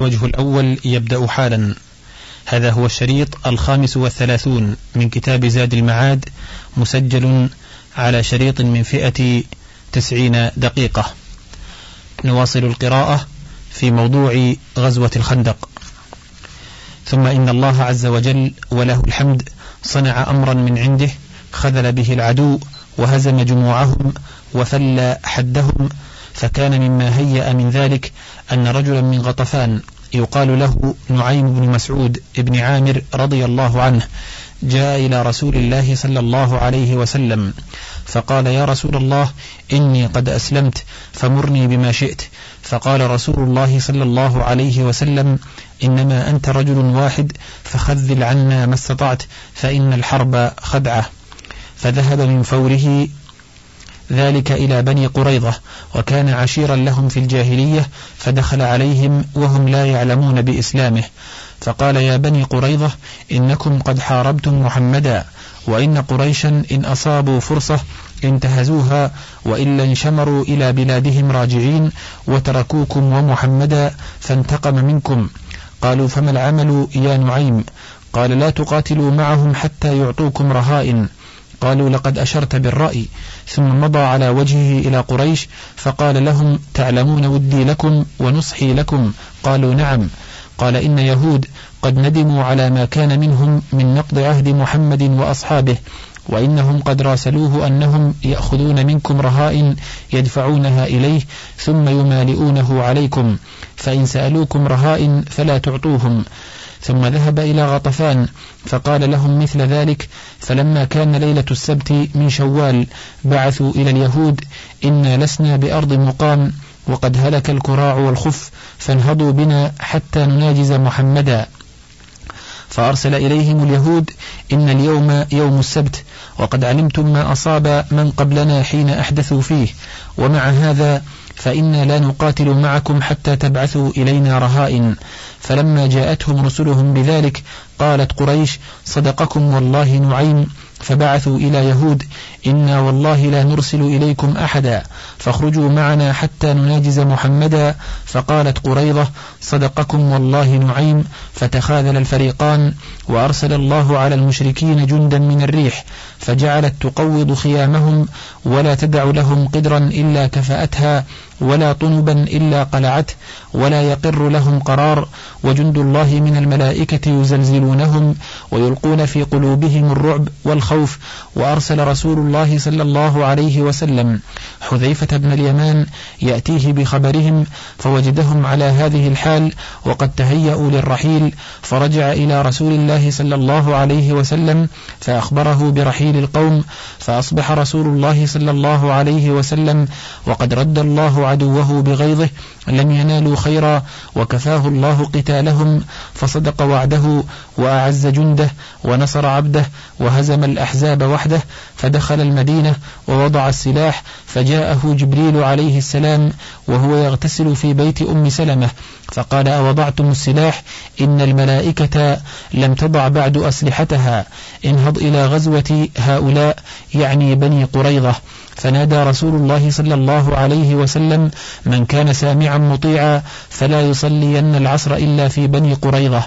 الوجه الأول يبدأ حالا. هذا هو الشريط الخامس والثلاثون من كتاب زاد المعاد مسجل على شريط من فئة تسعين دقيقة. نواصل القراءة في موضوع غزوة الخندق. ثم إن الله عز وجل وله الحمد صنع أمرا من عنده خذل به العدو وهزم جموعهم وفل حدهم فكان مما هيأ من ذلك أن رجلا من غطفان يقال له نعيم بن مسعود بن عامر رضي الله عنه جاء إلى رسول الله صلى الله عليه وسلم فقال يا رسول الله إني قد أسلمت فمرني بما شئت فقال رسول الله صلى الله عليه وسلم إنما أنت رجل واحد فخذل عنا ما استطعت فإن الحرب خدعة فذهب من فوره ذلك إلى بني قريظة وكان عشيرا لهم في الجاهلية فدخل عليهم وهم لا يعلمون بإسلامه. فقال يا بني قريظة إنكم قد حاربتم محمدا وإن قريشا إن أصابوا فرصة انتهزوها وإلا انشمروا إلى بلادهم راجعين وتركوكم ومحمدا فانتقم منكم. قالوا فما العمل يا نعيم؟ قال لا تقاتلوا معهم حتى يعطوكم رهائن. قالوا لقد أشرت بالرأي ثم مضى على وجهه إلى قريش فقال لهم تعلمون ودي لكم ونصحي لكم. قالوا نعم. قال إن يهود قد ندموا على ما كان منهم من نقض عهد محمد وأصحابه وإنهم قد راسلوه أنهم يأخذون منكم رهائن يدفعونها إليه ثم يمالئونه عليكم فإن سألوكم رهائن فلا تعطوهم. ثم ذهب إلى غطفان فقال لهم مثل ذلك فلما كان ليلة السبت من شوال بعثوا إلى اليهود إنا لسنا بأرض مقام وقد هلك الكراع والخف فانهضوا بنا حتى نناجز محمدا. فأرسل إليهم اليهود إن اليوم يوم السبت وقد علمتم ما أصاب من قبلنا حين أحدثوا فيه ومع هذا فإنا لا نقاتل معكم حتى تبعثوا إلينا رهائن. فلما جاءتهم رسلهم بذلك قالت قريش صدقكم والله نعيم. فبعثوا إلى يهود إنا والله لا نرسل إليكم أحدا فاخرجوا معنا حتى نناجز محمدا فقالت قريضة صدقكم والله نعيم فتخاذل الفريقان وأرسل الله على المشركين جندا من الريح فجعلت تقوض خيامهم ولا تدع لهم قدرا إلا كفأتها ولا طنبا إلا قلعته ولا يقر لهم قرار وجند الله من الملائكة يزلزلونهم ويلقون في قلوبهم الرعب والخوف وأرسل رسول الله صلى الله عليه وسلم. حذيفة بن اليمان يأتيه بخبرهم فوجدهم على هذه الحال وقد تهيأوا للرحيل فرجع إلى رسول الله صلى الله عليه وسلم فأخبره برحيل القوم فأصبح رسول الله صلى الله عليه وسلم وقد رد الله عدوه بغيظه لم ينالوا خيرا وكفاه الله قتالهم فصدق وعده وأعز جنده ونصر عبده وهزم الأحزاب وحده فدخل المدينة ووضع السلاح فجاءه جبريل عليه السلام وهو يغتسل في بيت أم سلمة فقال أوضعتم السلاح؟ إن الملائكة لم تضع بعد أسلحتها انهض إلى غزوة هؤلاء يعني بني قريظة. فنادى رسول الله صلى الله عليه وسلم من كان سامعا مطيعا فلا يصلين العصر إلا في بني قريظة.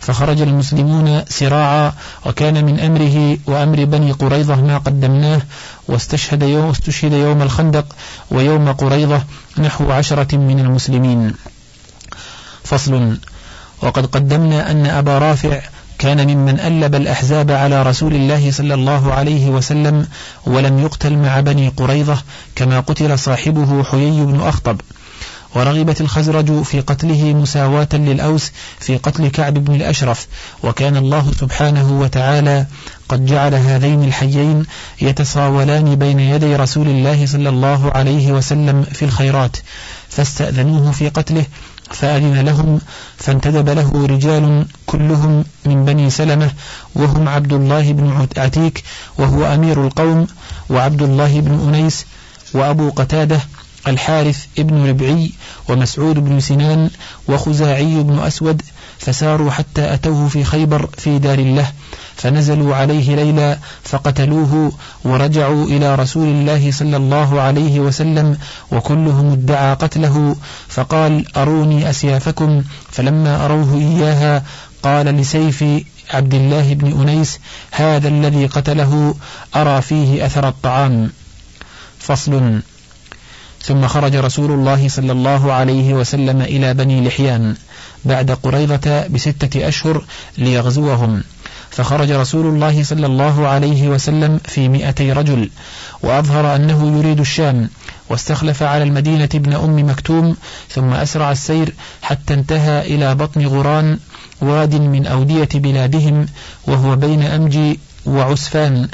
فخرج المسلمون سراعا وكان من أمره وأمر بني قريظة ما قدمناه واستشهد يوم, استشهد يوم الخندق ويوم قريظة نحو عشرة من المسلمين. فصل. وقد قدمنا أن أبا رافع كان ممن ألب الأحزاب على رسول الله صلى الله عليه وسلم ولم يقتل مع بني قريظة كما قتل صاحبه حيي بن أخطب. ورغبت الخزرج في قتله مساواة للأوس في قتل كعب بن الأشرف وكان الله سبحانه وتعالى قد جعل هذين الحيين يتصاولان بين يدي رسول الله صلى الله عليه وسلم في الخيرات فاستأذنوه في قتله فأذن لهم فانتدب له رجال كلهم من بني سلمة وهم عبد الله بن عتيك وهو أمير القوم وعبد الله بن أنيس وأبو قتادة الحارث ابن ربعي ومسعود بن سنان وخزاعي بن أسود فساروا حتى أتوه في خيبر في دار الله. فنزلوا عليه ليلا فقتلوه ورجعوا إلى رسول الله صلى الله عليه وسلم وكلهم ادعى قتله فقال أروني أسيافكم فلما أروه إياها قال لسيف عبد الله بن أنيس هذا الذي قتله أرى فيه أثر الطعام. فصل. ثم خرج رسول الله صلى الله عليه وسلم إلى بني لحيان بعد قريضة بستة أشهر ليغزوهم. فخرج رسول الله صلى الله عليه وسلم في مئتي رجل وأظهر أنه يريد الشام واستخلف على المدينة ابن أم مكتوم ثم أسرع السير حتى انتهى إلى بطن غران واد من أودية بلادهم وهو بين أمجي وعسفان.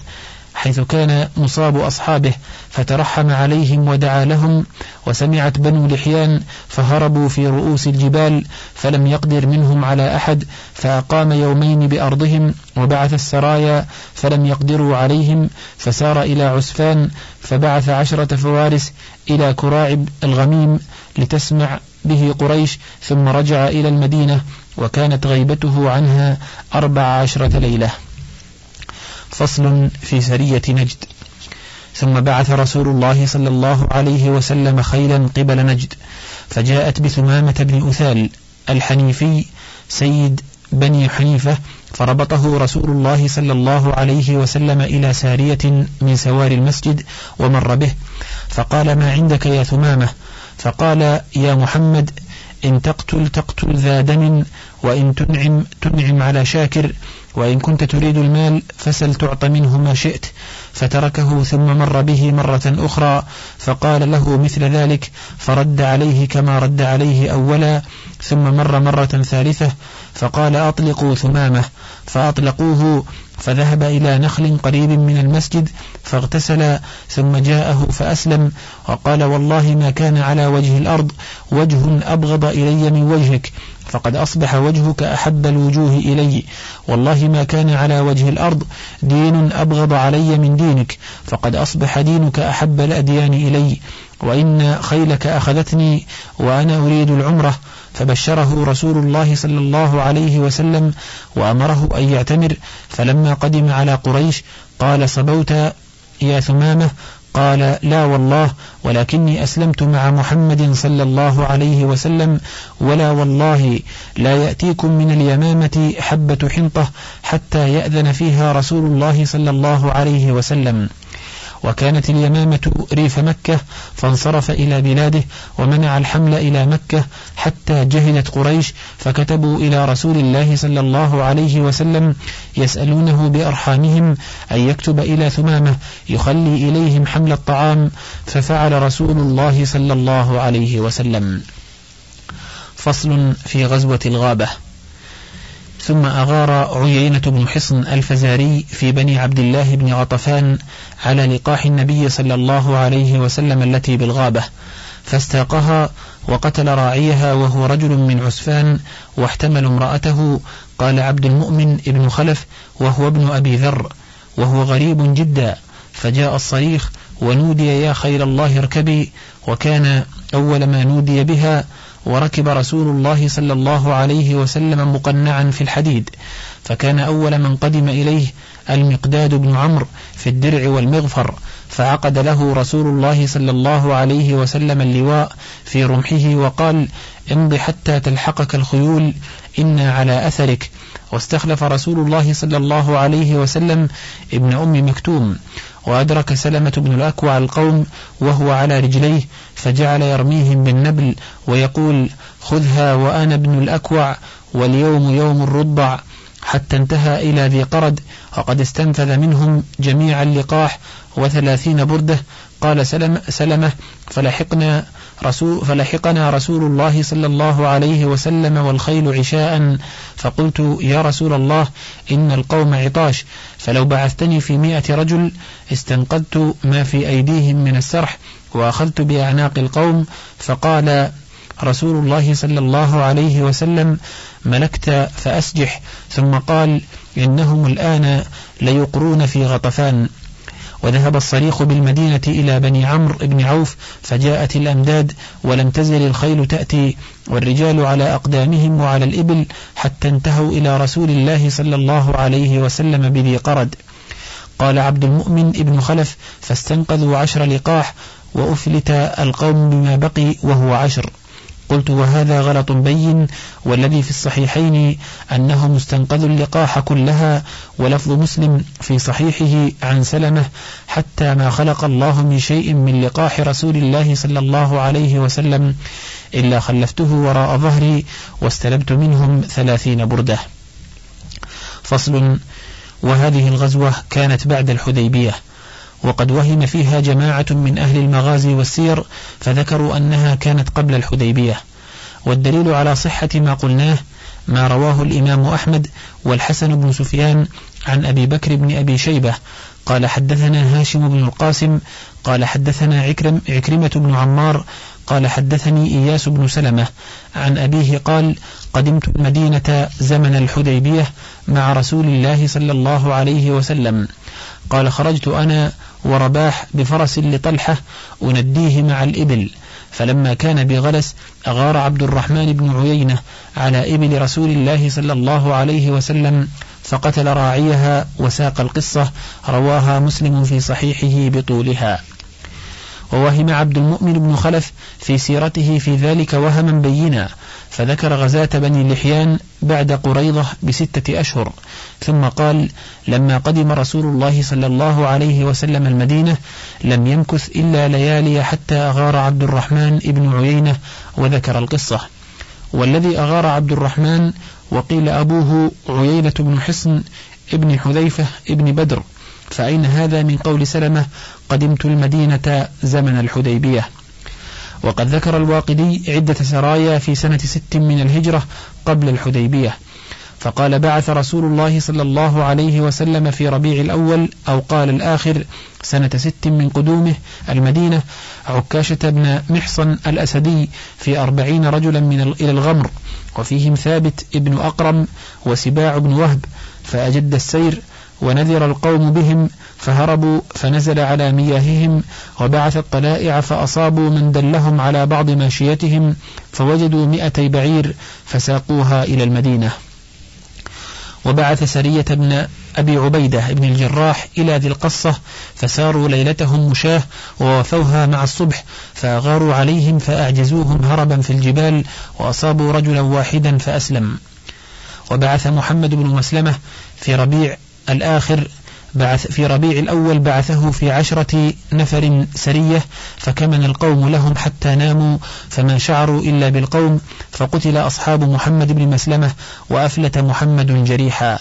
حيث كان مصاب أصحابه فترحم عليهم ودعا لهم وسمعت بنو لحيان فهربوا في رؤوس الجبال فلم يقدر منهم على أحد فأقام يومين بأرضهم وبعث السرايا فلم يقدروا عليهم فسار إلى عسفان فبعث عشرة فوارس إلى كراعب الغميم لتسمع به قريش ثم رجع إلى المدينة وكانت غيبته عنها أربع عشرة ليلة. فصل في سرية نجد. ثم بعث رسول الله صلى الله عليه وسلم خيلا قبل نجد فجاءت بثمامة بن أثال الحنيفي سيد بني حنيفة فربطه رسول الله صلى الله عليه وسلم إلى سارية من سوار المسجد ومر به فقال ما عندك يا ثمامة؟ فقال يا محمد إن تقتل تقتل ذا دم وإن تنعم تنعم على شاكر وإن كنت تريد المال فسل تعط منه ما شئت. فتركه ثم مر به مرة أخرى فقال له مثل ذلك فرد عليه كما رد عليه أولا. ثم مر مرة ثالثة فقال أطلقوا ثمامة. فأطلقوه فذهب إلى نخل قريب من المسجد فاغتسل ثم جاءه فأسلم وقال والله ما كان على وجه الأرض وجه أبغض إلي من وجهك. فقد أصبح وجهك أحب الوجوه إلي. والله ما كان على وجه الأرض دين أبغض علي من دينك. فقد أصبح دينك أحب الأديان إلي. وإن خيلك أخذتني وأنا أريد العمرة. فبشره رسول الله صلى الله عليه وسلم وأمره أن يعتمر. فلما قدم على قريش قال صبوت يا ثمامة قال لا والله ولكني أسلمت مع محمد صلى الله عليه وسلم ولا والله لا يأتيكم من اليمامة حبة حنطة حتى يأذن فيها رسول الله صلى الله عليه وسلم. وكانت اليمامة ريف مكة فانصرف إلى بلاده ومنع الحمل إلى مكة حتى جهلت قريش فكتبوا إلى رسول الله صلى الله عليه وسلم يسألونه بأرحامهم أن يكتب إلى ثمامة يخلي إليهم حمل الطعام ففعل رسول الله صلى الله عليه وسلم. فصل في غزوة الغابة. ثم أغار عيينة بن حصن الفزاري في بني عبد الله بن غطفان على لقاح النبي صلى الله عليه وسلم التي بالغابة فاستاقها وقتل راعيها وهو رجل من عسفان واحتمل امرأته قال عبد المؤمن ابن خلف وهو ابن أبي ذر وهو غريب جدا فجاء الصريخ ونودي يا خير الله اركبي وكان أول ما نودي بها وركب رسول الله صلى الله عليه وسلم مقنعا في الحديد فكان أول من قدم إليه المقداد بن عمرو في الدرع والمغفر فعقد له رسول الله صلى الله عليه وسلم اللواء في رمحه وقال امض حتى تلحقك الخيول إنا على أثرك. واستخلف رسول الله صلى الله عليه وسلم ابن أم مكتوم. وأدرك سلمة بن الأكوع القوم وهو على رجليه فجعل يرميهم بالنبل ويقول خذها وأنا ابن الأكوع واليوم يوم الرضع حتى انتهى إلى ذي قرد وقد استنفذ منهم جميع اللقاح وثلاثين بردة. قال سلم سلمة فلحقنا رسول فلحقنا رسول الله صلى الله عليه وسلم والخيل عشاء فقلت يا رسول الله إن القوم عطاش فلو بعثتني في مئة رجل استنقذت ما في أيديهم من السرح وأخذت بأعناق القوم فقال رسول الله صلى الله عليه وسلم ملكت فأسجح. ثم قال إنهم الآن ليقرون في غطفان. وذهب الصريخ بالمدينة إلى بني عمرو بن عوف فجاءت الأمداد ولم تزل الخيل تأتي والرجال على أقدامهم وعلى الإبل حتى انتهوا إلى رسول الله صلى الله عليه وسلم بذي قرد. قال عبد المؤمن ابن خلف فاستنقذوا عشر لقاح وأفلت القوم بما بقي وهو عشر. قلت وهذا غلط بين والذي في الصحيحين أنهم استنقذوا اللقاح كلها ولفظ مسلم في صحيحه عن سلمة حتى ما خلق الله من شيء من لقاح رسول الله صلى الله عليه وسلم إلا خلفته وراء ظهري واستلبت منهم ثلاثين بردة. فصل. وهذه الغزوة كانت بعد الحديبية. وقد وهم فيها جماعة من أهل المغازي والسير فذكروا أنها كانت قبل الحديبية. والدليل على صحة ما قلناه ما رواه الإمام أحمد والحسن بن سفيان عن أبي بكر بن أبي شيبة. قال حدثنا هاشم بن القاسم قال حدثنا عكرم عكرمة بن عمار قال حدثني إياس بن سلمة. عن أبيه قال قدمت المدينة زمن الحديبية مع رسول الله صلى الله عليه وسلم قال خرجت أنا ورباح بفرس لطلحة أنديه مع الإبل. فلما كان بغلس أغار عبد الرحمن بن عيينة على إبل رسول الله صلى الله عليه وسلم فقتل راعيها وساق القصة رواها مسلم في صحيحه بطولها. ووهم عبد المؤمن بن خلف في سيرته في ذلك وهما بينا. فذكر غزاة بني لحيان بعد قريضة بستة أشهر. ثم قال لما قدم رسول الله صلى الله عليه وسلم المدينة لم يمكث إلا ليالي حتى أغار عبد الرحمن بن عيينة وذكر القصة. والذي أغار عبد الرحمن وقيل أبوه عيينة بن حصن ابن حذيفة ابن بدر. فأين هذا من قول سلمة قدمت المدينة زمن الحديبية وقد ذكر الواقدي عدة سرايا في سنة ست من الهجرة قبل الحديبية. فقال بعث رسول الله صلى الله عليه وسلم في ربيع الأول أو قال الآخر سنة ست من قدومه المدينة عكاشة بن محصن الأسدي في أربعين رجلا من إلى الغمر وفيهم ثابت ابن أقرم وسباع بن وهب فأجد السير ونذر القوم بهم فهربوا فنزل على مياههم وبعث الطلائع فأصابوا من دلهم على بعض ماشيتهم فوجدوا مئتي بعير فساقوها إلى المدينة. وبعث سرية بن أبي عبيدة بن الجراح إلى ذي القصة فساروا ليلتهم مشاه ووفوها مع الصبح فأغاروا عليهم فأعجزوهم هربا في الجبال وأصابوا رجلا واحدا فأسلم. وبعث محمد بن مسلمة في ربيع الآخر بعث في ربيع الأول بعثه في عشرة نفر سرية فكمن القوم لهم حتى ناموا فما شعروا إلا بالقوم فقتل أصحاب محمد بن مسلمة وأفلت محمد جريحا.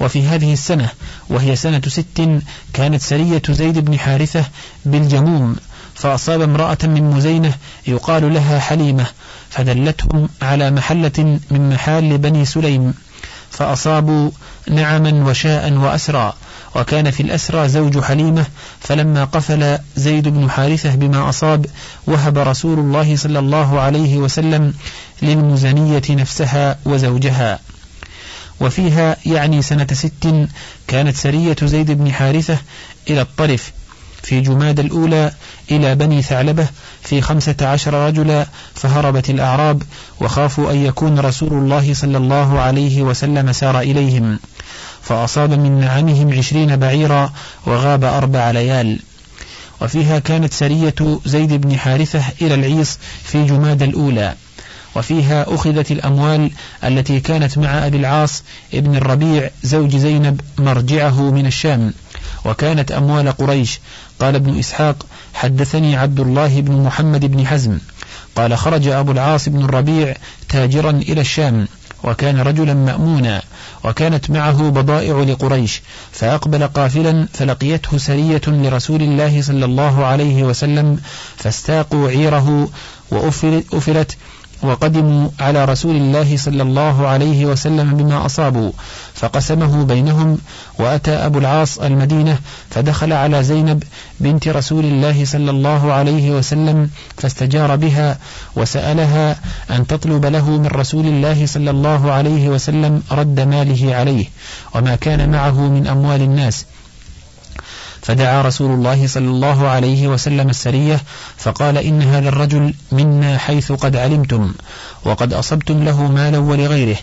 وفي هذه السنة وهي سنة ست كانت سرية زيد بن حارثة بالجموم فأصاب امرأة من مزينة يقال لها حليمة فدلتهم على محلة من محال بني سليم. فأصابوا نعما وشاء وأسرى وكان في الأسرى زوج حليمة فلما قفل زيد بن حارثة بما أصاب وهب رسول الله صلى الله عليه وسلم للمزنية نفسها وزوجها. وفيها يعني سنة ست كانت سرية زيد بن حارثة إلى الطرف في جماد الأولى إلى بني ثعلبة في خمسة عشر رجلا فهربت الأعراب وخافوا أن يكون رسول الله صلى الله عليه وسلم سار إليهم. فأصاب من نعمهم عشرين بعيرا وغاب أربع ليال. وفيها كانت سرية زيد بن حارثة إلى العيص في جماد الأولى. وفيها أخذت الأموال التي كانت مع أبي العاص ابن الربيع زوج زينب مرجعه من الشام. وكانت أموال قريش قال ابن إسحاق حدثني عبد الله بن محمد بن حزم. قال خرج أبو العاص بن الربيع تاجرا إلى الشام وكان رجلا مأمونا وكانت معه بضائع لقريش فأقبل قافلا فلقيته سرية لرسول الله صلى الله عليه وسلم فاستاقوا عيره وأفلت وقدموا على رسول الله صلى الله عليه وسلم بما أصابوا فقسمه بينهم وأتى أبو العاص المدينة فدخل على زينب بنت رسول الله صلى الله عليه وسلم فاستجار بها وسألها أن تطلب له من رسول الله صلى الله عليه وسلم رد ماله عليه وما كان معه من أموال الناس. فدعا رسول الله صلى الله عليه وسلم السرية فقال إن هذا الرجل منا حيث قد علمتم وقد أصبتم له مالا ولغيره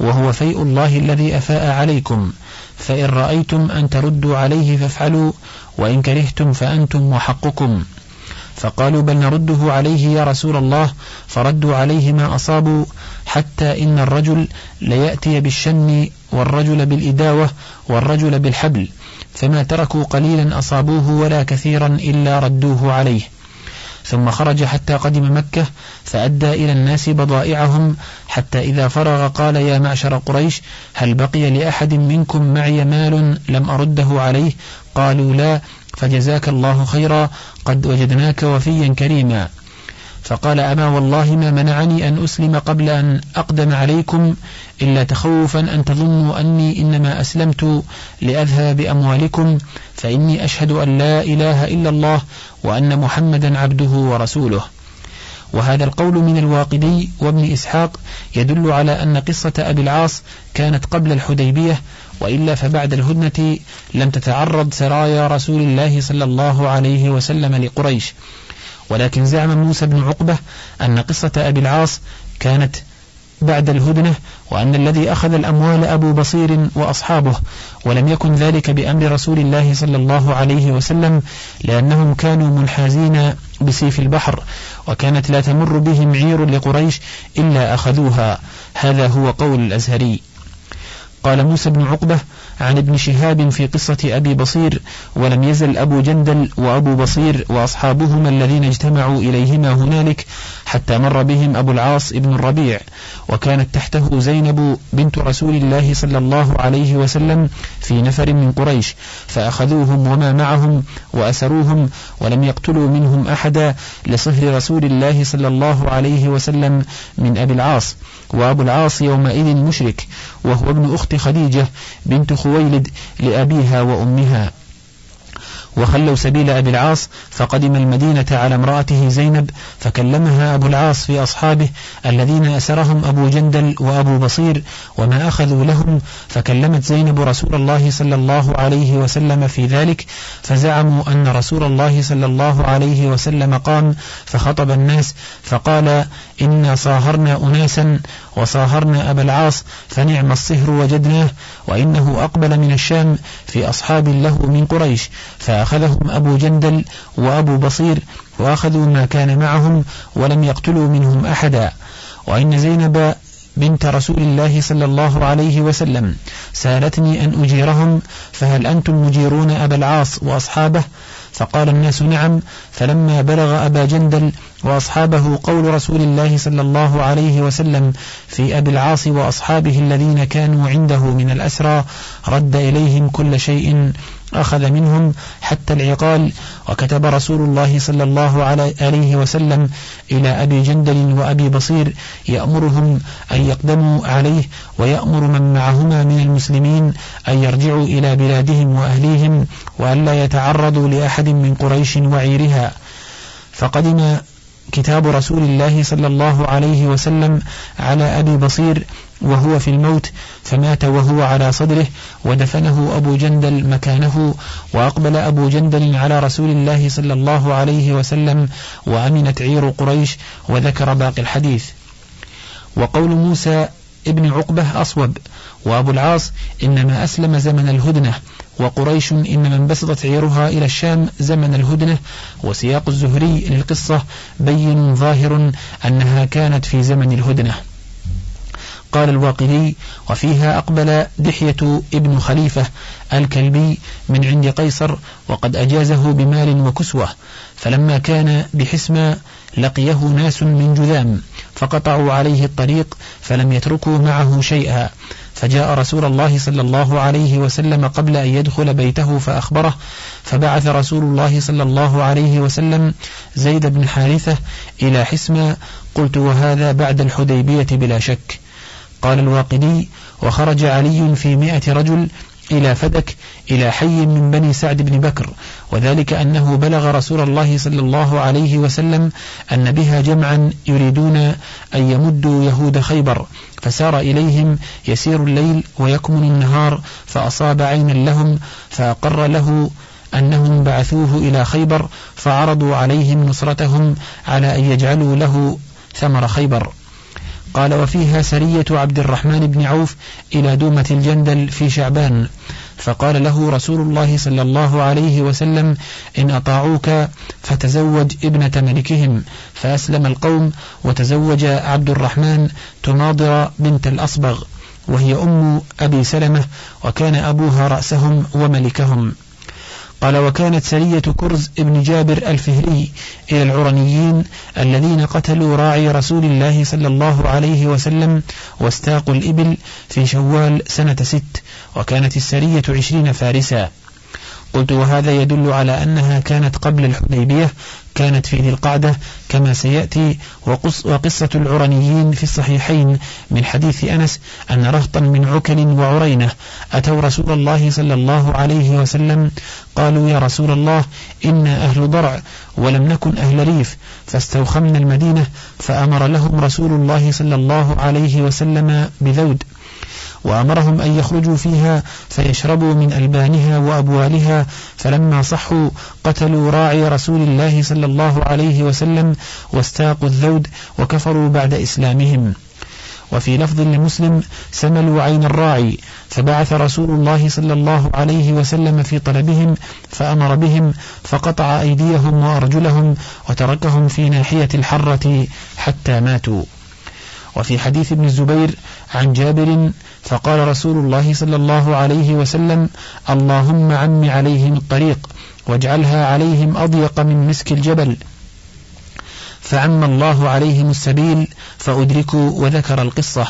وهو فيء الله الذي أفاء عليكم فإن رأيتم أن تردوا عليه فافعلوا وإن كرهتم فأنتم وحقكم فقالوا بل نرده عليه يا رسول الله فردوا عليه ما أصابوا حتى إن الرجل ليأتي بالشن والرجل بالإداوة والرجل بالحبل. فما تركوا قليلا أصابوه ولا كثيرا إلا ردوه عليه. ثم خرج حتى قدم مكة فأدى إلى الناس بضائعهم حتى إذا فرغ قال يا معشر قريش هل بقي لأحد منكم معي مال لم أرده عليه؟ قالوا لا فجزاك الله خيرا قد وجدناك وفيا كريما. فقال أما والله ما منعني أن أسلم قبل أن أقدم عليكم إلا تخوفا أن تظنوا أني إنما أسلمت لأذهب بأموالكم فإني أشهد أن لا إله إلا الله وأن محمدا عبده ورسوله. وهذا القول من الواقدي وابن إسحاق يدل على أن قصة أبي العاص كانت قبل الحديبية وإلا فبعد الهدنة لم تتعرض سرايا رسول الله صلى الله عليه وسلم لقريش. ولكن زعم موسى بن عقبة أن قصة أبي العاص كانت بعد الهدنة وأن الذي أخذ الأموال أبو بصير وأصحابه ولم يكن ذلك بأمر رسول الله صلى الله عليه وسلم لأنهم كانوا منحازين بسيف البحر وكانت لا تمر بهم عير لقريش إلا أخذوها. هذا هو قول الأزهري. قال موسى بن عقبة عن ابن شهاب في قصة أبي بصير ولم يزل أبو جندل وأبو بصير وأصحابهما الذين اجتمعوا إليهما هنالك حتى مر بهم أبو العاص ابن الربيع. وكانت تحته زينب بنت رسول الله صلى الله عليه وسلم في نفر من قريش فأخذوهم وما معهم وأسروهم ولم يقتلوا منهم أحدا لصهر رسول الله صلى الله عليه وسلم من أبي العاص. وأبو العاص يومئذ مشرك وهو ابن أخت خديجة بنت خويلد لأبيها وأمها. وخلوا سبيل أبي العاص فقدم المدينة على امرأته زينب فكلمها أبو العاص في أصحابه الذين أسرهم أبو جندل وأبو بصير وما أخذوا لهم فكلمت زينب رسول الله صلى الله عليه وسلم في ذلك فزعموا أن رسول الله صلى الله عليه وسلم قام فخطب الناس فقال إنا صاهرنا أناسا وصاهرنا أبا العاص فنعم الصهر وجدناه وإنه أقبل من الشام في أصحاب له من قريش فأخذهم أبو جندل وأبو بصير وأخذوا ما كان معهم ولم يقتلوا منهم أحدا. وإن زينب بنت رسول الله صلى الله عليه وسلم سالتني أن أجيرهم فهل أنتم مجيرون أبا العاص وأصحابه؟ فقال الناس نعم فلما بلغ أبا جندل وأصحابه قول رسول الله صلى الله عليه وسلم في أبي العاص وأصحابه الذين كانوا عنده من الأسرى رد إليهم كل شيء أخذ منهم حتى العقال. وكتب رسول الله صلى الله عليه وسلم إلى أبي جندل وأبي بصير يأمرهم أن يقدموا عليه ويأمر من معهما من المسلمين أن يرجعوا إلى بلادهم وأهليهم وأن لا يتعرضوا لأحد من قريش وعيرها. فقدم كتاب رسول الله صلى الله عليه وسلم على أبي بصير وهو في الموت فمات وهو على صدره ودفنه أبو جندل مكانه وأقبل أبو جندل على رسول الله صلى الله عليه وسلم وأمنت عير قريش وذكر باقي الحديث. وقول موسى ابن عقبة أصوب وأبو العاص إنما أسلم زمن الهدنة وقريش إنما انبسطت عيرها إلى الشام زمن الهدنة وسياق الزهري للقصة بين ظاهر أنها كانت في زمن الهدنة. قال الواقدي وفيها أقبل دحية ابن خليفة الكلبي من عند قيصر وقد أجازه بمال وكسوة فلما كان بحسمى لقيه ناس من جذام فقطعوا عليه الطريق فلم يتركوا معه شيئا فجاء رسول الله صلى الله عليه وسلم قبل أن يدخل بيته فأخبره فبعث رسول الله صلى الله عليه وسلم زيد بن حارثة إلى حسمى قلت وهذا بعد الحديبية بلا شك. قال الواقدي وخرج علي في مئة رجل إلى فدك إلى حي من بني سعد بن بكر. وذلك أنه بلغ رسول الله صلى الله عليه وسلم أن بها جمعا يريدون أن يمدوا يهود خيبر. فسار إليهم يسير الليل ويكمن النهار فأصاب عينا لهم فأقر له أنهم بعثوه إلى خيبر فعرضوا عليهم نصرتهم على أن يجعلوا له ثمر خيبر. قال وفيها سرية عبد الرحمن بن عوف إلى دومة الجندل في شعبان. فقال له رسول الله صلى الله عليه وسلم إن أطاعوك فتزوج ابنة ملكهم. فأسلم القوم وتزوج عبد الرحمن تناضر بنت الأصبغ وهي أم أبي سلمة وكان أبوها رأسهم وملكهم. قال وكانت سرية كرز ابن جابر الفهري إلى العرنيين الذين قتلوا راعي رسول الله صلى الله عليه وسلم واستاقوا الإبل في شوال سنة ست وكانت السرية عشرين فارسا. قلت وهذا يدل على أنها كانت قبل الحديبية كانت في ذي القعدة كما سيأتي وقص وقصة العرنيين في الصحيحين من حديث أنس أن رهطا من عكل وعرينة أتوا رسول الله صلى الله عليه وسلم قالوا يا رسول الله إنا أهل ضرع ولم نكن أهل ريف فاستوخمنا المدينة فأمر لهم رسول الله صلى الله عليه وسلم بذود. وأمرهم أن يخرجوا فيها فيشربوا من ألبانها وأبوالها فلما صحوا قتلوا راعي رسول الله صلى الله عليه وسلم واستاقوا الذود وكفروا بعد إسلامهم. وفي لفظ لمسلم سملوا عين الراعي فبعث رسول الله صلى الله عليه وسلم في طلبهم فأمر بهم فقطع أيديهم وأرجلهم وتركهم في ناحية الحرة حتى ماتوا. وفي حديث ابن الزبير عن جابر فقال رسول الله صلى الله عليه وسلم اللهم عم عليهم الطريق واجعلها عليهم أضيق من مسك الجبل. فعم الله عليهم السبيل فأدركوا وذكر القصة.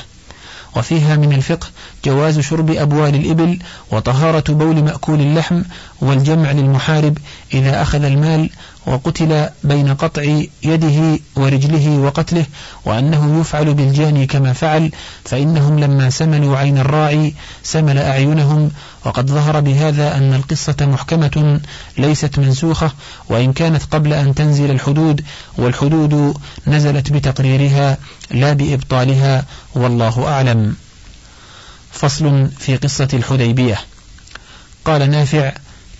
وفيها من الفقه جواز شرب أبوال الإبل وطهارة بول مأكول اللحم والجمع للمحارب إذا أخذ المال وقتل بين قطع يده ورجله وقتله وأنه يفعل بالجاني كما فعل فإنهم لما سملوا عين الراعي سمل أعينهم وقد ظهر بهذا أن القصة محكمة ليست منسوخة وإن كانت قبل أن تنزل الحدود والحدود نزلت بتقريرها لا بإبطالها والله أعلم فصل في قصة الحديبية. قال نافع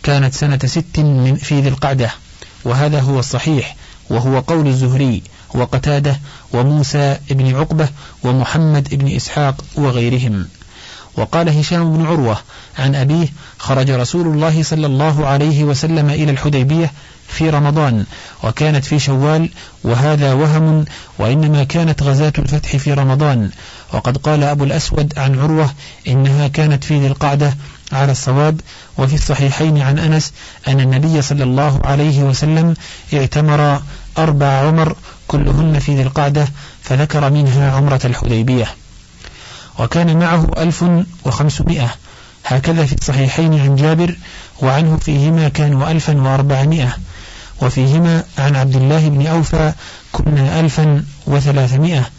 كانت سنة ست من في ذي القعدة وهذا هو الصحيح وهو قول الزهري وقتادة وموسى بن عقبة ومحمد بن إسحاق وغيرهم. وقال هشام بن عروة عن أبيه خرج رسول الله صلى الله عليه وسلم إلى الحديبية في رمضان وكانت في شوال وهذا وهم وإنما كانت غزاة الفتح في رمضان وقد قال أبو الأسود عن عروة إنها كانت في ذي القعدة على الصواب وفي الصحيحين عن أنس أن النبي صلى الله عليه وسلم اعتمر أربع عمر كلهن في ذي القعدة فذكر منها عمرة الحديبية. وكان معه ألف وخمسمائة. هكذا في الصحيحين عن جابر وعنه فيهما كانوا ألفا وأربعمائة. وفيهما عن عبد الله بن أوفى كنا ألفا وثلاثمائة.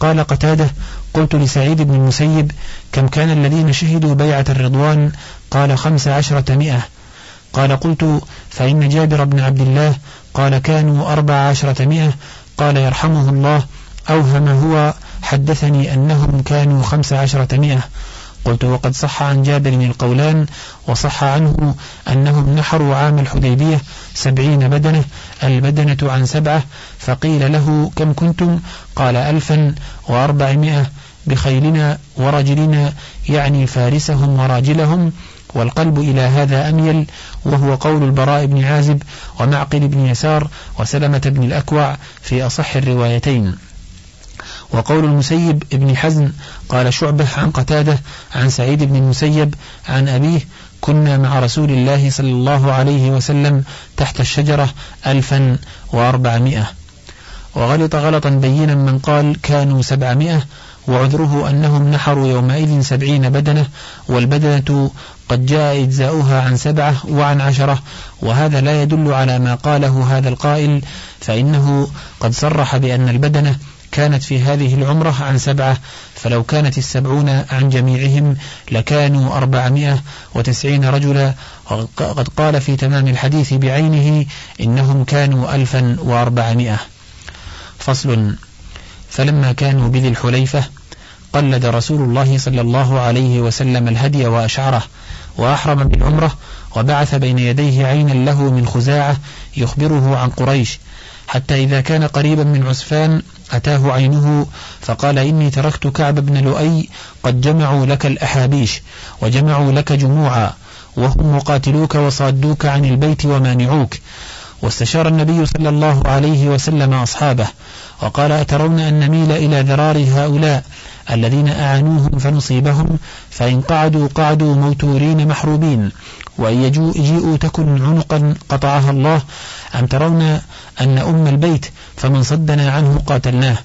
قال قتادة قلت لسعيد بن المسيب كم كان الذين شهدوا بيعة الرضوان؟ قال خمس عشرة مئة. قال قلت فإن جابر بن عبد الله قال كانوا أربع عشرة مئة. قال يرحمه الله أوهم هو حدثني أنهم كانوا خمس عشرة مئة. قلت وقد صح عن جابر القولان وصح عنه أنهم نحروا عام الحديبية سبعين بدنة البدنة عن سبعة فقيل له كم كنتم؟ قال ألفا وأربعمائة. بخيلنا ورجلنا يعني فارسهم وراجلهم والقلب إلى هذا أميل وهو قول البراء بن عازب ومعقل بن يسار وسلمة بن الأكوع في أصح الروايتين. وقول المسيب ابن حزن قال شعبة عن قتادة عن سعيد بن المسيب عن أبيه كنا مع رسول الله صلى الله عليه وسلم تحت الشجرة ألفا وأربعمائة وغلط غلطا بينا من قال كانوا سبعمائة وعذره أنهم نحروا يومئذ سبعين بدنة والبدنة قد جاء إجزاؤها عن سبعة وعن عشرة وهذا لا يدل على ما قاله هذا القائل فإنه قد صرح بأن البدنة كانت في هذه العمرة عن سبعة فلو كانت السبعون عن جميعهم لكانوا أربعمائة وتسعين رجلا. وقد قال في تمام الحديث بعينه إنهم كانوا ألفا وأربعمائة. فصل. فلما كانوا بذي الحليفة قلد رسول الله صلى الله عليه وسلم الهدي وأشعره وأحرم بالعمرة وبعث بين يديه عينا له من خزاعة يخبره عن قريش. حتى إذا كان قريبا من عسفان أتاه عينه فقال إني تركت كعب بن لؤي قد جمعوا لك الأحابيش وجمعوا لك جموعا وهم مقاتلوك وصادوك عن البيت ومانعوك. واستشار النبي صلى الله عليه وسلم أصحابه وقال أترون أن نميل إلى ذرار هؤلاء الذين أعانوهم فنصيبهم فإن قعدوا قعدوا موتورين محروبين وإن يجيئوا تكن عنقا قطعها الله أم ترون أن أم البيت فمن صدنا عنه قاتلناه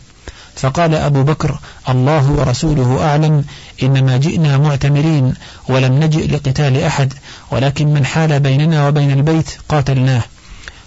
فقال أبو بكر الله ورسوله أعلم إنما جئنا معتمرين ولم نجئ لقتال أحد ولكن من حال بيننا وبين البيت قاتلناه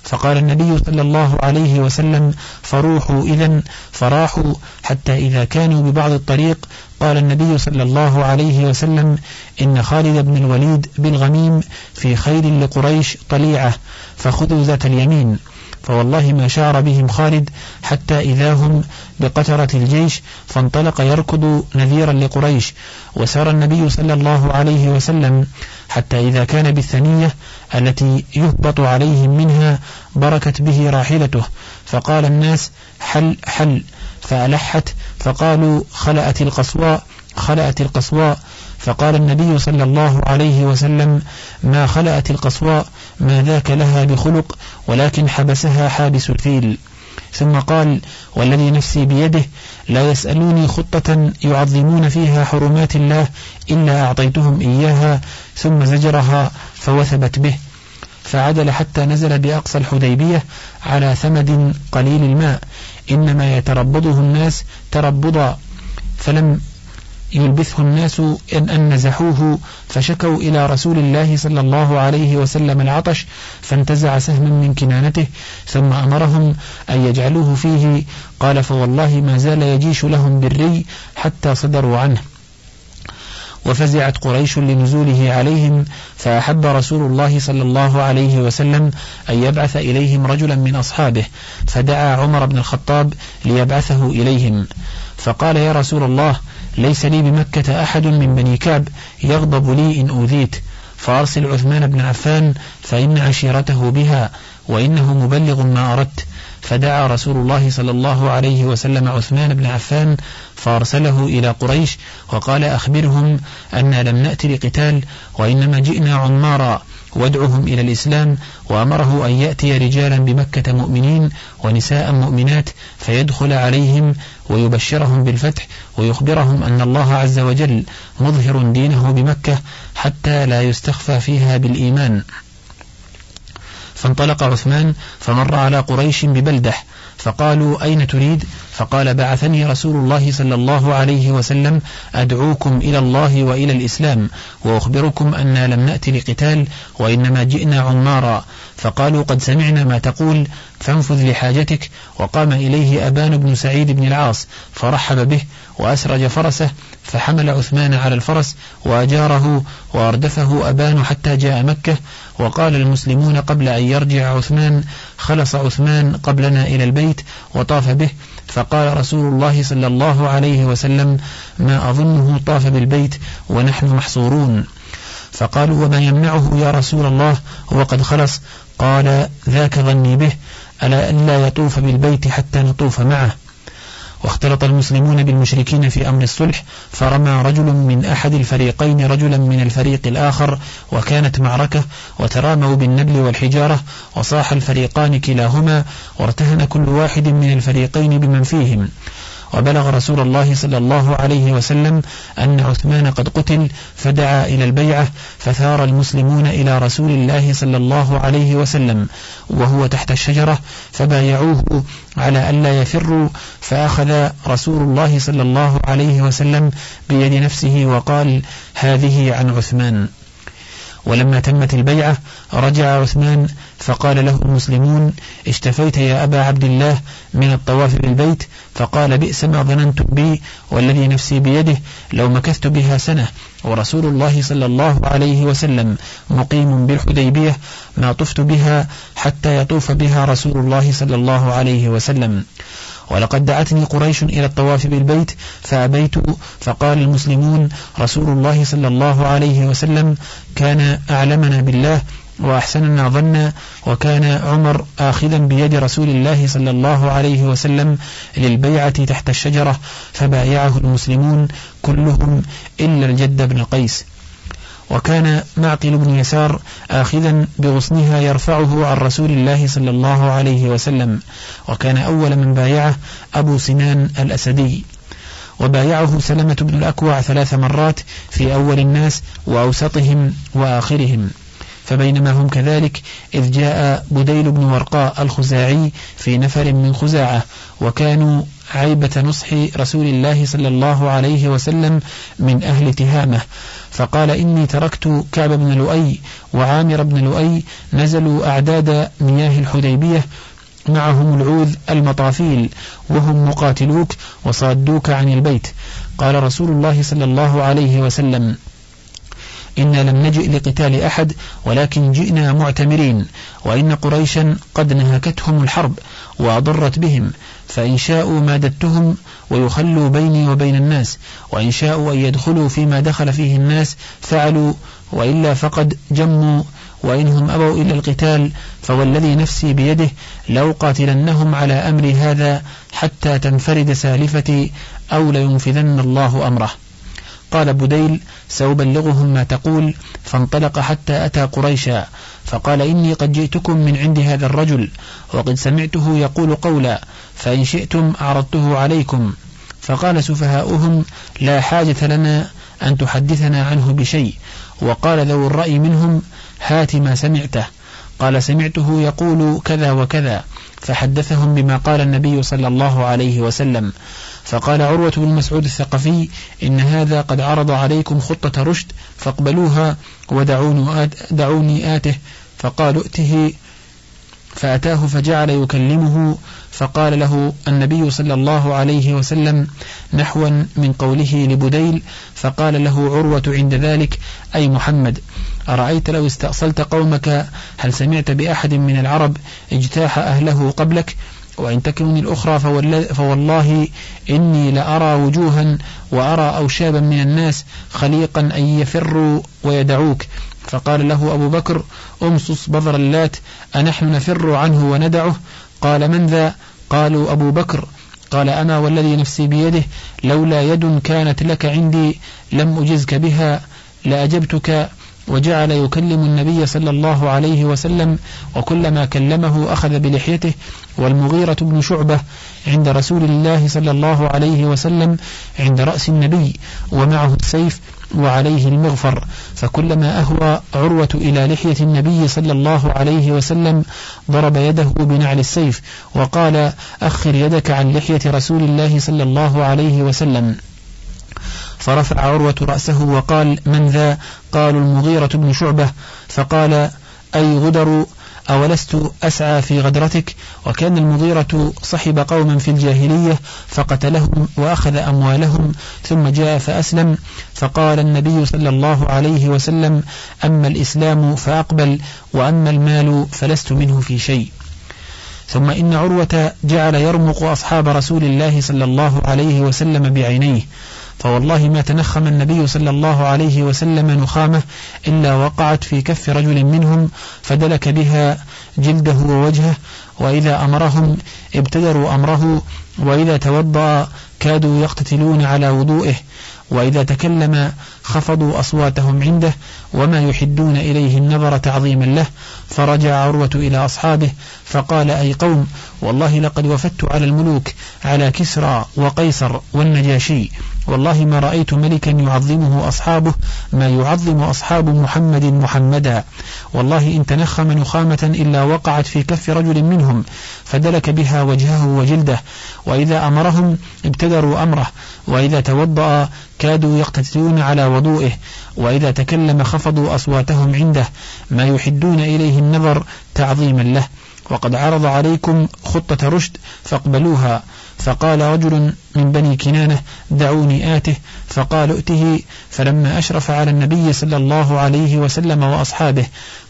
فقال النبي صلى الله عليه وسلم فروحوا إذا فراحوا حتى إذا كانوا ببعض الطريق. قال النبي صلى الله عليه وسلم إن خالد بن الوليد بالغميم في خير لقريش طليعة فخذوا ذات اليمين. فوالله ما شار بهم خالد حتى إذا هم بقترة الجيش فانطلق يركض نذيرا لقريش. وسار النبي صلى الله عليه وسلم حتى إذا كان بالثنية التي يهبط عليهم منها بركت به راحلته. فقال الناس حل حل. فألحت فقالوا خلأت القصواء خلأت القصواء. فقال النبي صلى الله عليه وسلم ما خلأت القصواء ما ذاك لها بخلق ولكن حبسها حابس الفيل. ثم قال والذي نفسي بيده لا يسألوني خطة يعظمون فيها حرمات الله إلا أعطيتهم إياها ثم زجرها فوثبت به. فعدل حتى نزل بأقصى الحديبية على ثمد قليل الماء. إنما يتربضه الناس تربضا. فلم يلبثه الناس إن, أن نزحوه فشكوا إلى رسول الله صلى الله عليه وسلم العطش فانتزع سهما من كنانته ثم أمرهم أن يجعلوه فيه قال فوالله ما زال يجيش لهم بالري حتى صدروا عنه. وفزعت قريش لنزوله عليهم فأحب رسول الله صلى الله عليه وسلم أن يبعث إليهم رجلا من أصحابه فدعا عمر بن الخطاب ليبعثه إليهم. فقال يا رسول الله ليس لي بمكة أحد من بني كعب يغضب لي إن أوذيت. فأرسل عثمان بن عفان فإن عشيرته بها وإنه مبلغ ما أردت. فدعا رسول الله صلى الله عليه وسلم عثمان بن عفان فأرسله إلى قريش وقال أخبرهم أن لم نأتي لقتال وإنما جئنا عمارا. وادعهم إلى الإسلام وأمره أن يأتي رجالا بمكة مؤمنين ونساء مؤمنات فيدخل عليهم ويبشرهم بالفتح ويخبرهم أن الله عز وجل مظهر دينه بمكة حتى لا يستخفى فيها بالإيمان. فانطلق عثمان فمر على قريش ببلدح فقالوا أين تريد? فقال بعثني رسول الله صلى الله عليه وسلم. أدعوكم إلى الله وإلى الإسلام. وأخبركم أننا لم نأتي لقتال وإنما جئنا عمارا. فقالوا قد سمعنا ما تقول. فانفذ لحاجتك وقام إليه أبان بن سعيد بن العاص فرحب به وأسرج فرسه فحمل عثمان على الفرس وأجاره وأردفه أبان حتى جاء مكة وقال المسلمون قبل أن يرجع عثمان خلص عثمان قبلنا إلى البيت وطاف به. فقال رسول الله صلى الله عليه وسلم ما أظنه طاف بالبيت ونحن محصورون. فقالوا وما يمنعه يا رسول الله؟ هو قد خلص. قال ذاك ظني به ألا أن لا يطوف بالبيت حتى نطوف معه. واختلط المسلمون بالمشركين في أمر الصلح فرمى رجل من أحد الفريقين رجلا من الفريق الآخر وكانت معركة وتراموا بالنبل والحجارة وصاح الفريقان كلاهما وارتهن كل واحد من الفريقين بمن فيهم. وبلغ رسول الله صلى الله عليه وسلم أن عثمان قد قتل فدعا إلى البيعة فثار المسلمون إلى رسول الله صلى الله عليه وسلم وهو تحت الشجرة فبايعوه على ألا يفروا فأخذ رسول الله صلى الله عليه وسلم بيد نفسه وقال هذه عن عثمان. ولما تمت البيعة رجع عثمان فقال له المسلمون اشتفيت يا أبا عبد الله من الطواف بالبيت؟ فقال بئس ما ظننت بي والذي نفسي بيده لو مكثت بها سنة. ورسول الله صلى الله عليه وسلم مقيم بالحديبية ما طفت بها حتى يطوف بها رسول الله صلى الله عليه وسلم. ولقد دعتني قريش إلى الطواف بالبيت فأبيت فقال المسلمون رسول الله صلى الله عليه وسلم كان أعلمنا بالله وأحسننا ظنا وكان عمر آخذا بيد رسول الله صلى الله عليه وسلم للبيعة تحت الشجرة فبايعه المسلمون كلهم إلا الجد بن قيس وكان معقل بن يسار آخذا بغصنها يرفعه عن رسول الله صلى الله عليه وسلم وكان أول من بايعه أبو سنان الأسدي. وبايعه سلمة بن الأكوع ثلاث مرات في أول الناس وأوسطهم وآخرهم. فبينما هم كذلك إذ جاء بديل بن ورقاء الخزاعي في نفر من خزاعة وكانوا عيبة نصح رسول الله صلى الله عليه وسلم من أهل تهامة. فقال إني تركت كعب بن لؤي وعامر بن لؤي نزلوا أعداد مياه الحديبية معهم العوذ المطافيل وهم مقاتلوك وصادوك عن البيت. قال رسول الله صلى الله عليه وسلم إنا لم نجئ لقتال أحد ولكن جئنا معتمرين وإن قريشا قد نهكتهم الحرب وأضرت بهم فإن شاءوا مادتهم ويخلوا بيني وبين الناس وإن شاءوا أن يدخلوا فيما دخل فيه الناس فعلوا وإلا فقد جموا وإنهم أبوا إلى القتال فوالذي نفسي بيده لو قاتلنهم على أمر هذا حتى تنفرد سالفتي أو لينفذن الله أمره. قال بديل سأبلغهم ما تقول فانطلق حتى أتى قريشا فقال إني قد جئتكم من عند هذا الرجل وقد سمعته يقول قولا فإن شئتم أعرضته عليكم. فقال سفهاؤهم لا حاجة لنا أن تحدثنا عنه بشيء وقال ذو الرأي منهم هات ما سمعته. قال سمعته يقول كذا وكذا فحدثهم بما قال النبي صلى الله عليه وسلم. فقال عروة بن مسعود الثقفي إن هذا قد عرض عليكم خطة رشد فاقبلوها ودعوني آت دعوني آته. فقالوا ائته. فأتاه فجعل يكلمه فقال له النبي صلى الله عليه وسلم نحوا من قوله لبديل فقال له عروة عند ذلك أي محمد أرأيت لو استأصلت قومك هل سمعت بأحد من العرب اجتاح أهله قبلك وإن تكن الأخرى فوالله إني لأرى وجوها وأرى أوشابا من الناس خليقا أن يفروا ويدعوك. فقال له أبو بكر أمصص بذر اللات أنحن نفر عنه وندعه؟ قال من ذا؟ قالوا أبو بكر. قال أنا والذي نفسي بيده لولا يد كانت لك عندي لم أجزك بها لأجبتك وجعل يكلم النبي صلى الله عليه وسلم وكلما كلمه أخذ بلحيته والمغيرة بن شعبة عند رسول الله صلى الله عليه وسلم عند رأس النبي ومعه السيف وعليه المغفر. فكلما أهوى عروة إلى لحية النبي صلى الله عليه وسلم ضرب يده بنعل السيف وقال أخر يدك عن لحية رسول الله صلى الله عليه وسلم. فرفع عروة رأسه وقال من ذا؟ قالوا المغيرة بن شعبة. فقال أي غدر أولست أسعى في غدرتك؟ وكأن المغيرة صحب قوما في الجاهلية فقتلهم وأخذ أموالهم ثم جاء فأسلم. فقال النبي صلى الله عليه وسلم أما الإسلام فأقبل وأما المال فلست منه في شيء. ثم إن عروة جعل يرمق أصحاب رسول الله صلى الله عليه وسلم بعينيه. فوالله ما تنخم النبي صلى الله عليه وسلم نخامة إلا وقعت في كف رجل منهم فدلك بها جلده ووجهه وإذا أمرهم ابتدروا أمره وإذا توضأ كادوا يقتتلون على وضوئه وإذا تكلم خفضوا أصواتهم عنده وما يحدون إليه النظر تعظيما له فرجع عروة إلى أصحابه فقال أي قوم والله لقد وفدت على الملوك على كسرى وقيصر والنجاشي. والله ما رأيت ملكا يعظمه أصحابه ما يعظم أصحاب محمد محمدا. والله إن تنخم نخامة إلا وقعت في كف رجل منهم فدلك بها وجهه وجلده. وإذا أمرهم ابتدروا أمره وإذا توضأ كادوا يقتتلون على وضوئه. وإذا تكلم خفضوا أصواتهم عنده ما يحدون إليه النظر تعظيما له. وقد عرض عليكم خطة رشد فاقبلوها. فقال رجل من بني كنانة دعوني آته. فقال ائته. فلما أشرف على النبي صلى الله عليه وسلم وأصحابه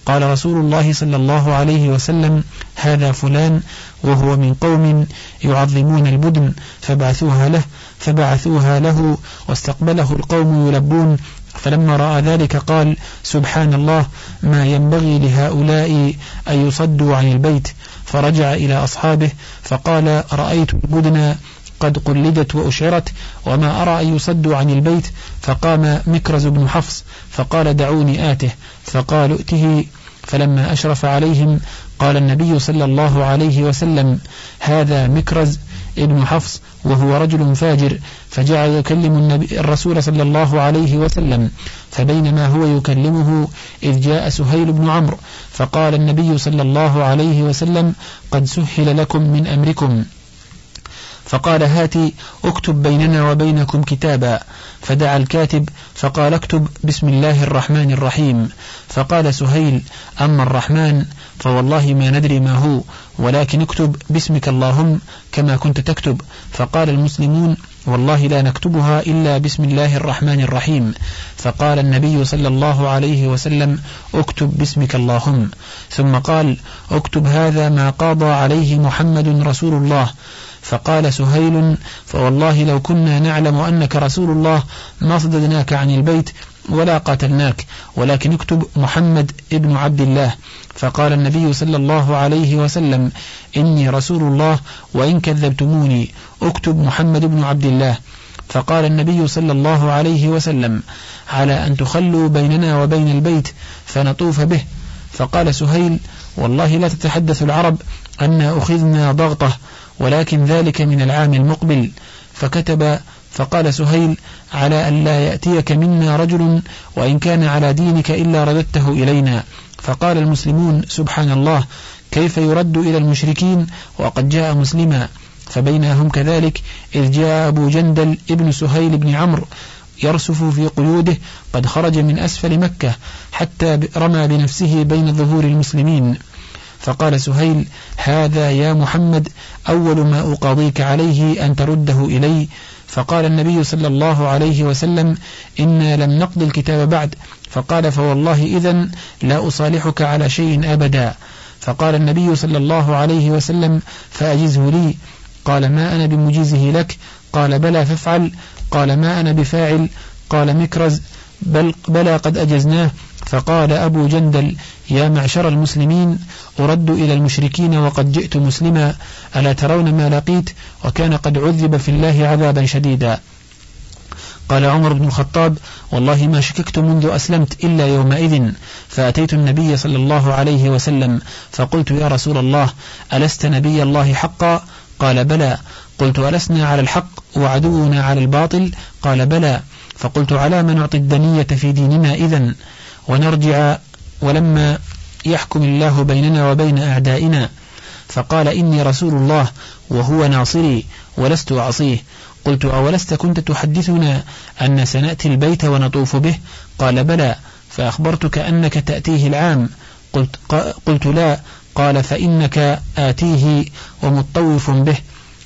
قال رسول الله صلى الله عليه وسلم هذا فلان وهو من قوم يعظمون البدن فبعثوها له. فبعثوها له واستقبله القوم يلبون. فلما رأى ذلك قال سبحان الله ما ينبغي لهؤلاء أن يصدوا عن البيت. فرجع إلى أصحابه فقال رأيت البدن قد قلدت وأشعرت وما أرى أن يصدوا عن البيت. فقام مكرز بن حفص فقال دعوني آته. فقال ائته. فلما أشرف عليهم قال النبي صلى الله عليه وسلم هذا مكرز ابن حفص وهو رجل فاجر فجعل يكلم النبي الرسول صلى الله عليه وسلم فبينما هو يكلمه إذ جاء سهيل بن عمرو فقال النبي صلى الله عليه وسلم قد سهل لكم من أمركم. فقال هاتي اكتب بيننا وبينكم كتابا. فدعا الكاتب فقال اكتب بسم الله الرحمن الرحيم. فقال سهيل أما الرحمن فوالله ما ندري ما هو ولكن اكتب باسمك اللهم كما كنت تكتب. فقال المسلمون والله لا نكتبها إلا بسم الله الرحمن الرحيم. فقال النبي صلى الله عليه وسلم اكتب باسمك اللهم. ثم قال اكتب هذا ما قاضى عليه محمد رسول الله. فقال سهيل فوالله لو كنا نعلم أنك رسول الله ما صددناك عن البيت ولا قاتلناك ولكن اكتب محمد ابن عبد الله. فقال النبي صلى الله عليه وسلم إني رسول الله وإن كذبتموني اكتب محمد بن عبد الله. فقال النبي صلى الله عليه وسلم على أن تخلوا بيننا وبين البيت فنطوف به. فقال سهيل والله لا تتحدث العرب أن أخذنا ضغطة ولكن ذلك من العام المقبل. فكتب فقال سهيل على أن لا يأتيك منا رجل وإن كان على دينك إلا رددته إلينا. فقال المسلمون سبحان الله كيف يرد إلى المشركين وقد جاء مسلما؟ فبينهم كذلك إذ جاء أبو جندل ابن سهيل بن عمرو يرسف في قيوده قد خرج من أسفل مكة حتى رمى بنفسه بين ظهور المسلمين. فقال سهيل هذا يا محمد أول ما أقاضيك عليه أن ترده إلي فقال النبي صلى الله عليه وسلم إنا لم نقض الكتاب بعد. فقال فوالله إذا لا أصالحك على شيء أبدا. فقال النبي صلى الله عليه وسلم فأجزه لي. قال ما أنا بمجيزه لك؟ قال بلى فافعل. قال ما أنا بفاعل؟ قال مكرز. بل بلى قد أجزناه. فقال أبو جندل يا معشر المسلمين أرد إلى المشركين وقد جئت مسلما ألا ترون ما لقيت؟ وكان قد عذب في الله عذابا شديدا. قال عمر بن الخطاب والله ما شككت منذ أسلمت إلا يومئذ فأتيت النبي صلى الله عليه وسلم فقلت يا رسول الله ألست نبي الله حقا؟ قال بلى. قلت ألسنا على الحق وعدونا على الباطل؟ قال بلى. فقلت على من نعطي الدنية في ديننا إذن ونرجع ولما يحكم الله بيننا وبين أعدائنا فقال إني رسول الله وهو ناصري ولست أعصيه. قلت أولست كنت تحدثنا أن سنأتي البيت ونطوف به؟ قال بلى فأخبرتك أنك تأتيه العام. قلت, قلت لا. قال فإنك آتيه ومطوف به.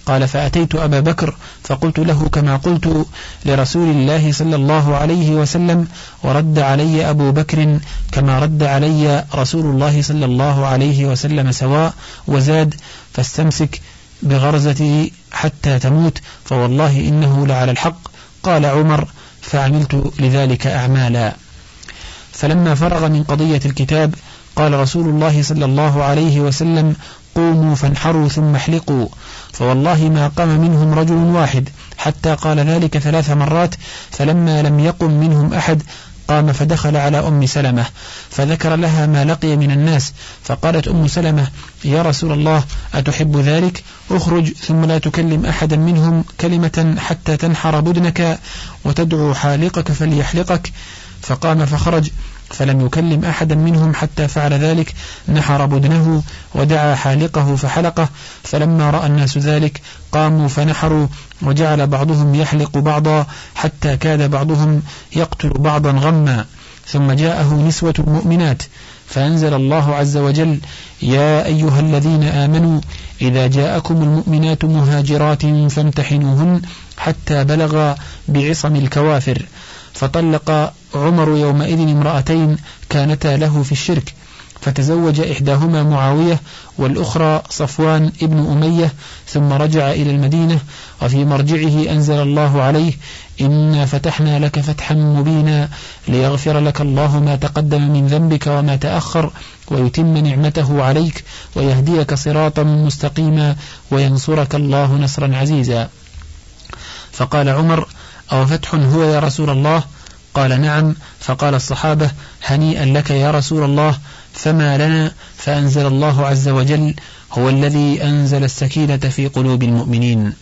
قال فأتيت أبا بكر فقلت له كما قلت لرسول الله صلى الله عليه وسلم ورد علي أبو بكر كما رد علي رسول الله صلى الله عليه وسلم سواء وزاد فاستمسك بغرزته حتى تموت فوالله إنه لعلى الحق. قال عمر فعملت لذلك أعمالا. فلما فرغ من قضية الكتاب قال رسول الله صلى الله عليه وسلم قوموا فانحروا ثم احلقوا. فوالله ما قام منهم رجل واحد. حتى قال ذلك ثلاث مرات فلما لم يقم منهم أحد قام فدخل على أم سلمة. فذكر لها ما لقي من الناس. فقالت أم سلمة يا رسول الله أتحب ذلك؟ اخرج ثم لا تكلم أحدا منهم كلمة حتى تنحر بدنك وتدعو حالقك فليحلقك. فقام فخرج. فلم يكلم أحدا منهم حتى فعل ذلك نحر بدنه ودعا حالقه فحلقه فلما رأى الناس ذلك قاموا فنحروا وجعل بعضهم يحلق بعضا حتى كاد بعضهم يقتل بعضا غما. ثم جاءه نسوة مؤمنات فأنزل الله عز وجل يا أيها الذين آمنوا إذا جاءكم المؤمنات مهاجرات فامتحنوهن حتى بلغ بعصم الكوافر فطلق عمر يومئذ امرأتين كانتا له في الشرك فتزوج إحداهما معاوية والأخرى صفوان ابن أمية ثم رجع إلى المدينة وفي مرجعه أنزل الله عليه إنا فتحنا لك فتحا مبينا ليغفر لك الله ما تقدم من ذنبك وما تأخر ويتم نعمته عليك ويهديك صراطا مستقيما وينصرك الله نصرا عزيزا. فقال عمر أو فتح هو يا رسول الله؟ قال نعم. فقال الصحابة هنيئا لك يا رسول الله فما لنا فأنزل الله عز وجل هو الذي أنزل السكينة في قلوب المؤمنين.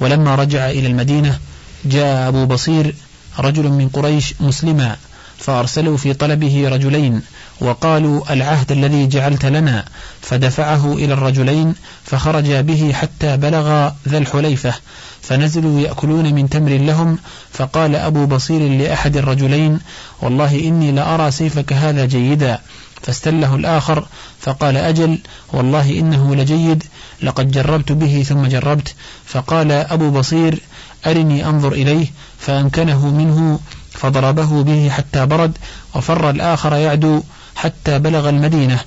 ولما رجع إلى المدينة جاء أبو بصير رجل من قريش مسلما فأرسلوا في طلبه رجلين وقالوا العهد الذي جعلت لنا. فدفعه إلى الرجلين فخرجا به حتى بلغ ذا الحليفة. فنزلوا يأكلون من تمر لهم. فقال أبو بصير لأحد الرجلين والله إني لأرى سيفك هذا جيدا. فاستله الآخر فقال أجل والله إنه لجيد. لقد جربت به ثم جربت. فقال أبو بصير أرني أنظر إليه فأمكنه منه. فضربه به حتى برد وفر الآخر يعدو حتى بلغ المدينة.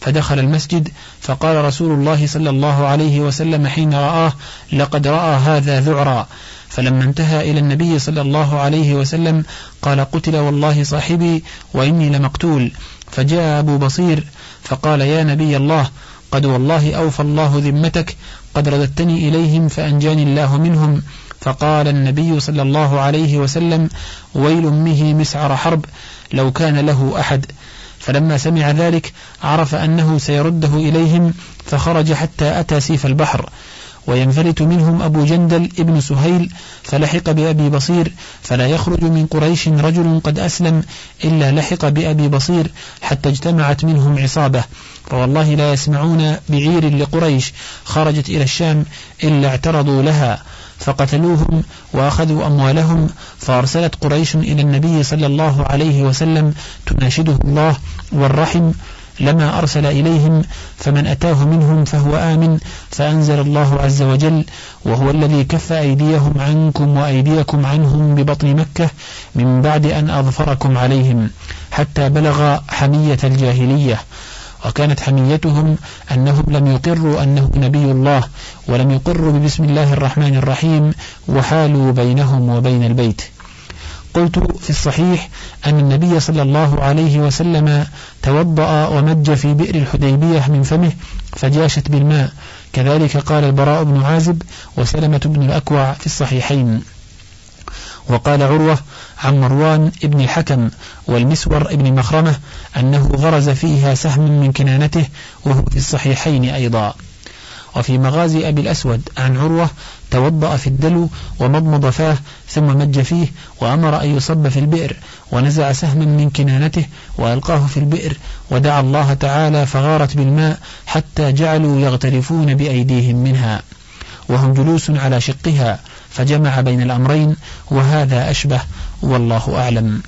فدخل المسجد فقال رسول الله صلى الله عليه وسلم حين رآه لقد رأى هذا ذعرا. فلما انتهى إلى النبي صلى الله عليه وسلم قال قتل والله صاحبي وإني لمقتول. فجاء أبو بصير فقال يا نبي الله قد والله أوفى الله ذمتك قد رددتني إليهم فأنجاني الله منهم. فقال النبي صلى الله عليه وسلم ويل به مسعر حرب لو كان له أحد. فلما سمع ذلك عرف أنه سيرده إليهم فخرج حتى أتى سيف البحر. وينفلت منهم أبو جندل ابن سهيل فلحق بأبي بصير فلا يخرج من قريش رجل قد أسلم إلا لحق بأبي بصير حتى اجتمعت منهم عصابة. فوالله لا يسمعون بعير لقريش خرجت إلى الشام إلا اعترضوا لها. فقتلوهم وأخذوا أموالهم فأرسلت قريش إلى النبي صلى الله عليه وسلم تناشده الله والرحم لما أرسل إليهم فمن أتاه منهم فهو آمن فأنزل الله عز وجل وهو الذي كف أيديهم عنكم وأيديكم عنهم ببطن مكة من بعد أن أظفركم عليهم حتى بلغ حمية الجاهلية وكانت حميتهم أنهم لم يقروا أنه نبي الله ولم يقروا ببسم الله الرحمن الرحيم وحالوا بينهم وبين البيت. قلت في الصحيح أن النبي صلى الله عليه وسلم توضأ ومج في بئر الحديبية من فمه فجاشت بالماء. كذلك قال البراء بن عازب وسلمة بن الأكوع في الصحيحين. وقال عروة عن مروان ابن الحكم والمسور ابن مخرمة أنه غرز فيها سهم من كنانته وهو في الصحيحين أيضا. وفي مغازي أبي الأسود عن عروة توضأ في الدلو ومضمض فاه ثم مج فيه وأمر أن يصب في البئر ونزع سهما من كنانته وألقاه في البئر ودعا الله تعالى فغارت بالماء حتى جعلوا يغترفون بأيديهم منها. وهم جلوس على شقها فجمع بين الأمرين وهذا أشبه والله أعلم.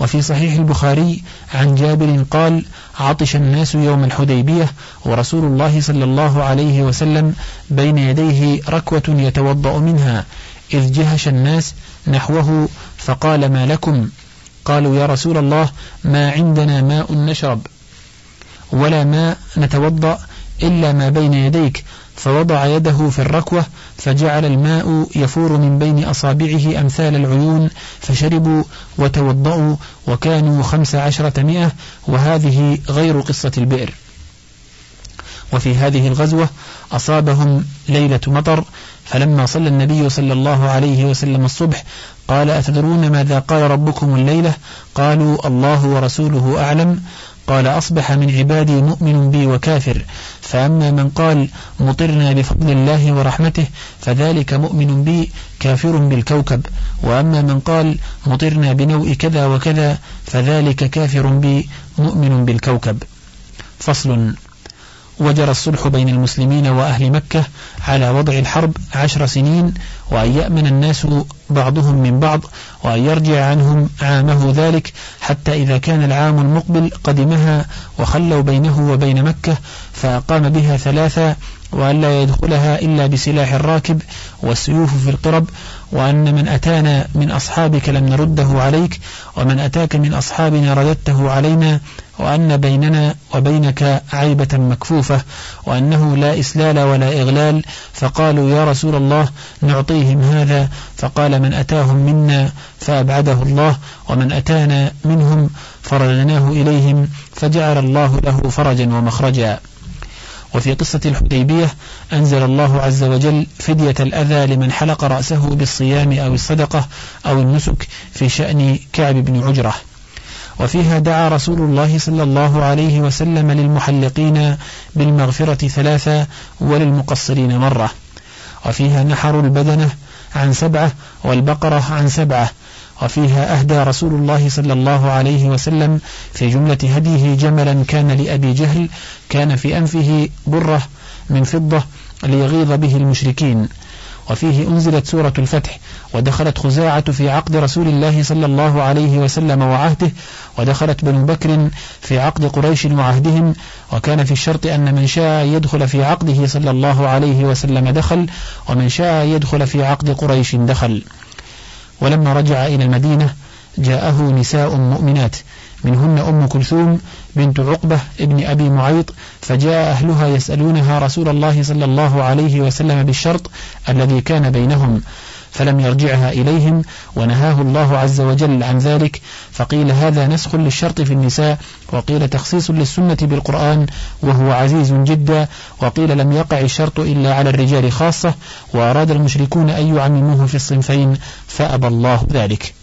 وفي صحيح البخاري عن جابر قال عطش الناس يوم الحديبية ورسول الله صلى الله عليه وسلم بين يديه ركوة يتوضأ منها إذ جهش الناس نحوه فقال ما لكم؟ قالوا يا رسول الله ما عندنا ماء نشرب ولا ماء نتوضأ إلا ما بين يديك. فوضع يده في الركوة فجعل الماء يفور من بين أصابعه أمثال العيون فشربوا وتوضأوا وكانوا خمس عشرة مئة وهذه غير قصة البئر. وفي هذه الغزوة أصابهم ليلة مطر فلما صلى النبي صلى الله عليه وسلم الصبح قال أتدرون ماذا قال ربكم الليلة؟ قالوا الله ورسوله أعلم. قال أصبح من عبادي مؤمن بي وكافر. فأما من قال مطرنا بفضل الله ورحمته فذلك مؤمن بي كافر بالكوكب. وأما من قال مطرنا بنوء كذا وكذا فذلك كافر بي مؤمن بالكوكب. فصل. وجرى الصلح بين المسلمين وأهل مكة على وضع الحرب عشر سنين وأن يأمن الناس بعضهم من بعض وأن يرجع عنهم عامه ذلك حتى إذا كان العام المقبل قدمها وخلوا بينه وبين مكة فأقام بها ثلاثة وأن لا يدخلها إلا بسلاح الراكب والسيوف في القرب وأن من أتانا من أصحابك لم نرده عليك ومن أتاك من أصحابنا رددته علينا وأن بيننا وبينك عيبة مكفوفة وأنه لا إسلال ولا إغلال. فقالوا يا رسول الله نعطيهم هذا. فقال من أتاهم منا فأبعده الله ومن أتانا منهم فرجناه إليهم فجعل الله له فرجا ومخرجا. وفي قصة الحديبية أنزل الله عز وجل فدية الأذى لمن حلق رأسه بالصيام أو الصدقة أو النسك في شأن كعب بن عجرة. وفيها دعا رسول الله صلى الله عليه وسلم للمحلقين بالمغفرة ثلاثة وللمقصرين مرة. وفيها نحر البدنة عن سبعة والبقرة عن سبعة وفيها أهدى رسول الله صلى الله عليه وسلم في جملة هديه جملا كان لأبي جهل كان في أنفه برة من فضة ليغيظ به المشركين. وفيه أنزلت سورة الفتح ودخلت خزاعة في عقد رسول الله صلى الله عليه وسلم وعهده ودخلت بنو بكر في عقد قريش وعهدهم وكان في الشرط أن من شاء يدخل في عقده صلى الله عليه وسلم دخل ومن شاء يدخل في عقد قريش دخل. ولما رجع إلى المدينة جاءه نساء مؤمنات. منهن أم كلثوم بنت عقبة ابن أبي معيط فجاء أهلها يسألونها رسول الله صلى الله عليه وسلم بالشرط الذي كان بينهم. فلم يرجعها إليهم ونهاه الله عز وجل عن ذلك فقيل هذا نسخ للشرط في النساء وقيل تخصيص للسنة بالقرآن وهو عزيز جدا وقيل لم يقع الشرط إلا على الرجال خاصة وأراد المشركون أن يعمموه في الصنفين فأبى الله ذلك.